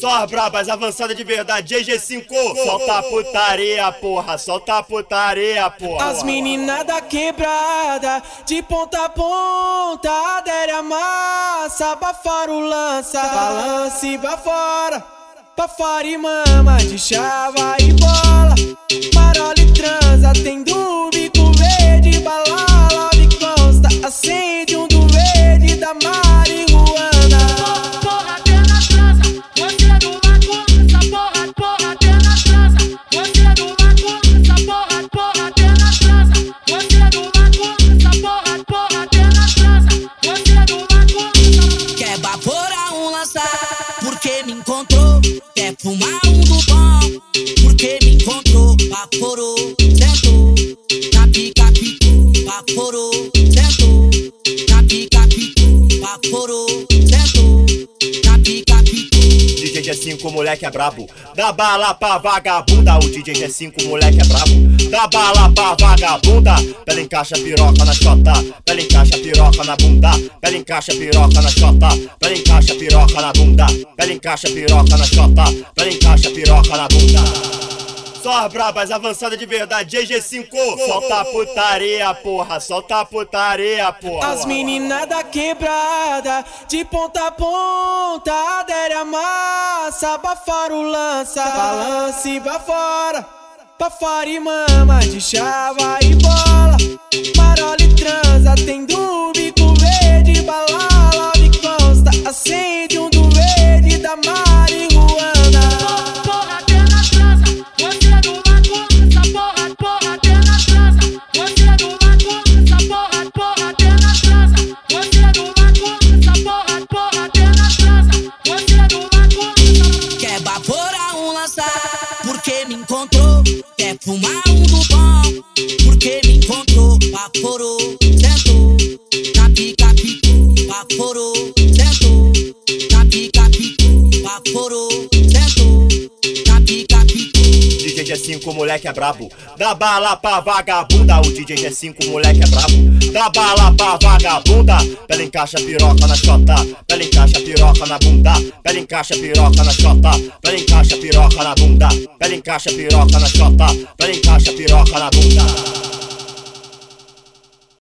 Só as brabas avançadas de verdade, GG5 Solta a putaria, porra, solta a putaria, porra. As meninas da quebrada, de ponta a ponta Adere a massa, abafar o lança. Balance pra fora e mama De chava e bola, porque me encontrou. Quer fumar um do bom, porque me encontrou. Baforou, sentou, na pica picou. Baforou, sentou, na pica picou. Baforou, sentou, na pica picou. DJ G5, moleque é brabo Dá bala pra vagabunda O DJ G5, moleque é brabo Dá bala pra vagabunda Pela encaixa piroca na chota Pela encaixa piroca na bunda. Pela encaixa piroca na chota. Pela encaixa piroca na bunda. Pela encaixa piroca na chota. Pela encaixa piroca na bunda. Só as brabas avançadas de verdade, GG5 Solta a putaria, porra, solta a putaria, porra. As meninas da quebrada, de ponta a ponta, adere a massa, abafar o lança, balance pra fora, pra fora e mama, de chava e bola, marola Baforou, sentou, na pica picou. DJ G5, moleque é brabo. Dá bala pra vagabunda O DJ G5, moleque é brabo. Dá bala pra vagabunda Pela encaixa piroca na chota. Pela encaixa piroca na bunda. Pela encaixa piroca na chota. Pela encaixa piroca na bunda. Pela encaixa piroca na chota. Pela encaixa piroca na bunda